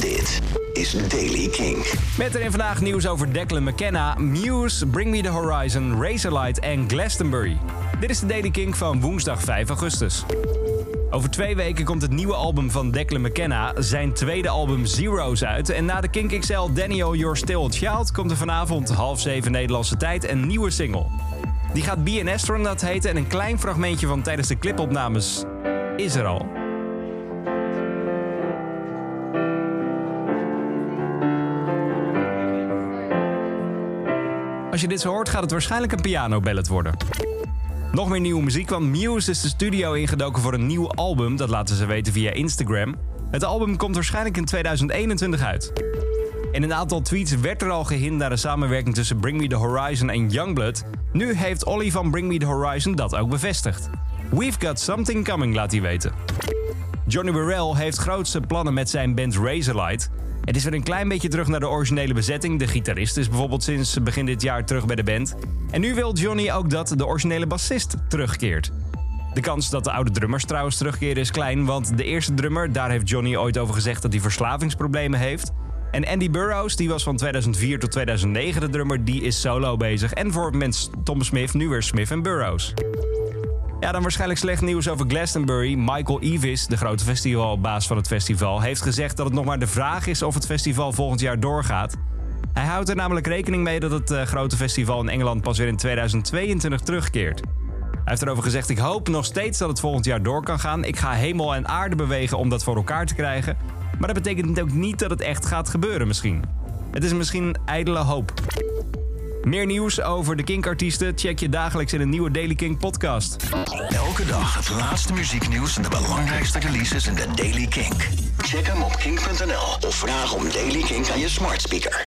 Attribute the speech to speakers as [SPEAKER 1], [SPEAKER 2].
[SPEAKER 1] Dit is Daily King.
[SPEAKER 2] Met erin vandaag nieuws over Declan McKenna, Muse, Bring Me The Horizon, Razorlight en Glastonbury. Dit is de Daily King van woensdag 5 augustus. Over twee weken komt het nieuwe album van Declan McKenna, zijn tweede album Zero's uit. En na de Kink XL Daniel Your Still Child komt er vanavond half zeven Nederlandse tijd een nieuwe single. Die gaat an Astronaut heten en een klein fragmentje van tijdens de clipopnames is er al. Als je dit zo hoort, gaat het waarschijnlijk een pianoballet worden. Nog meer nieuwe muziek, want Muse is de studio ingedoken voor een nieuw album. Dat laten ze weten via Instagram. Het album komt waarschijnlijk in 2021 uit. In een aantal tweets werd er al gehind naar de samenwerking tussen Bring Me The Horizon en Youngblood. Nu heeft Olly van Bring Me The Horizon dat ook bevestigd. We've got something coming, laat hij weten. Johnny Burrell heeft grootste plannen met zijn band Razorlight. Het is weer een klein beetje terug naar de originele bezetting. De gitarist is bijvoorbeeld sinds begin dit jaar terug bij de band. En nu wil Johnny ook dat de originele bassist terugkeert. De kans dat de oude drummers trouwens terugkeren is klein, want de eerste drummer, daar heeft Johnny ooit over gezegd dat hij verslavingsproblemen heeft. En Andy Burroughs, die was van 2004 tot 2009 de drummer, die is solo bezig. En voor mens Tom Smith nu weer Smith Burroughs. Ja, dan waarschijnlijk slecht nieuws over Glastonbury. Michael Evis, de grote festivalbaas van het festival, heeft gezegd dat het nog maar de vraag is of het festival volgend jaar doorgaat. Hij houdt er namelijk rekening mee dat het uh, grote festival in Engeland pas weer in 2022 terugkeert. Hij heeft erover gezegd: Ik hoop nog steeds dat het volgend jaar door kan gaan. Ik ga hemel en aarde bewegen om dat voor elkaar te krijgen. Maar dat betekent ook niet dat het echt gaat gebeuren, misschien. Het is misschien ijdele hoop. Meer nieuws over de Kink-artiesten check je dagelijks in een nieuwe Daily King podcast.
[SPEAKER 1] Elke dag het laatste muzieknieuws en de belangrijkste releases in de Daily King. Check hem op kink.nl of vraag om Daily King aan je smart speaker.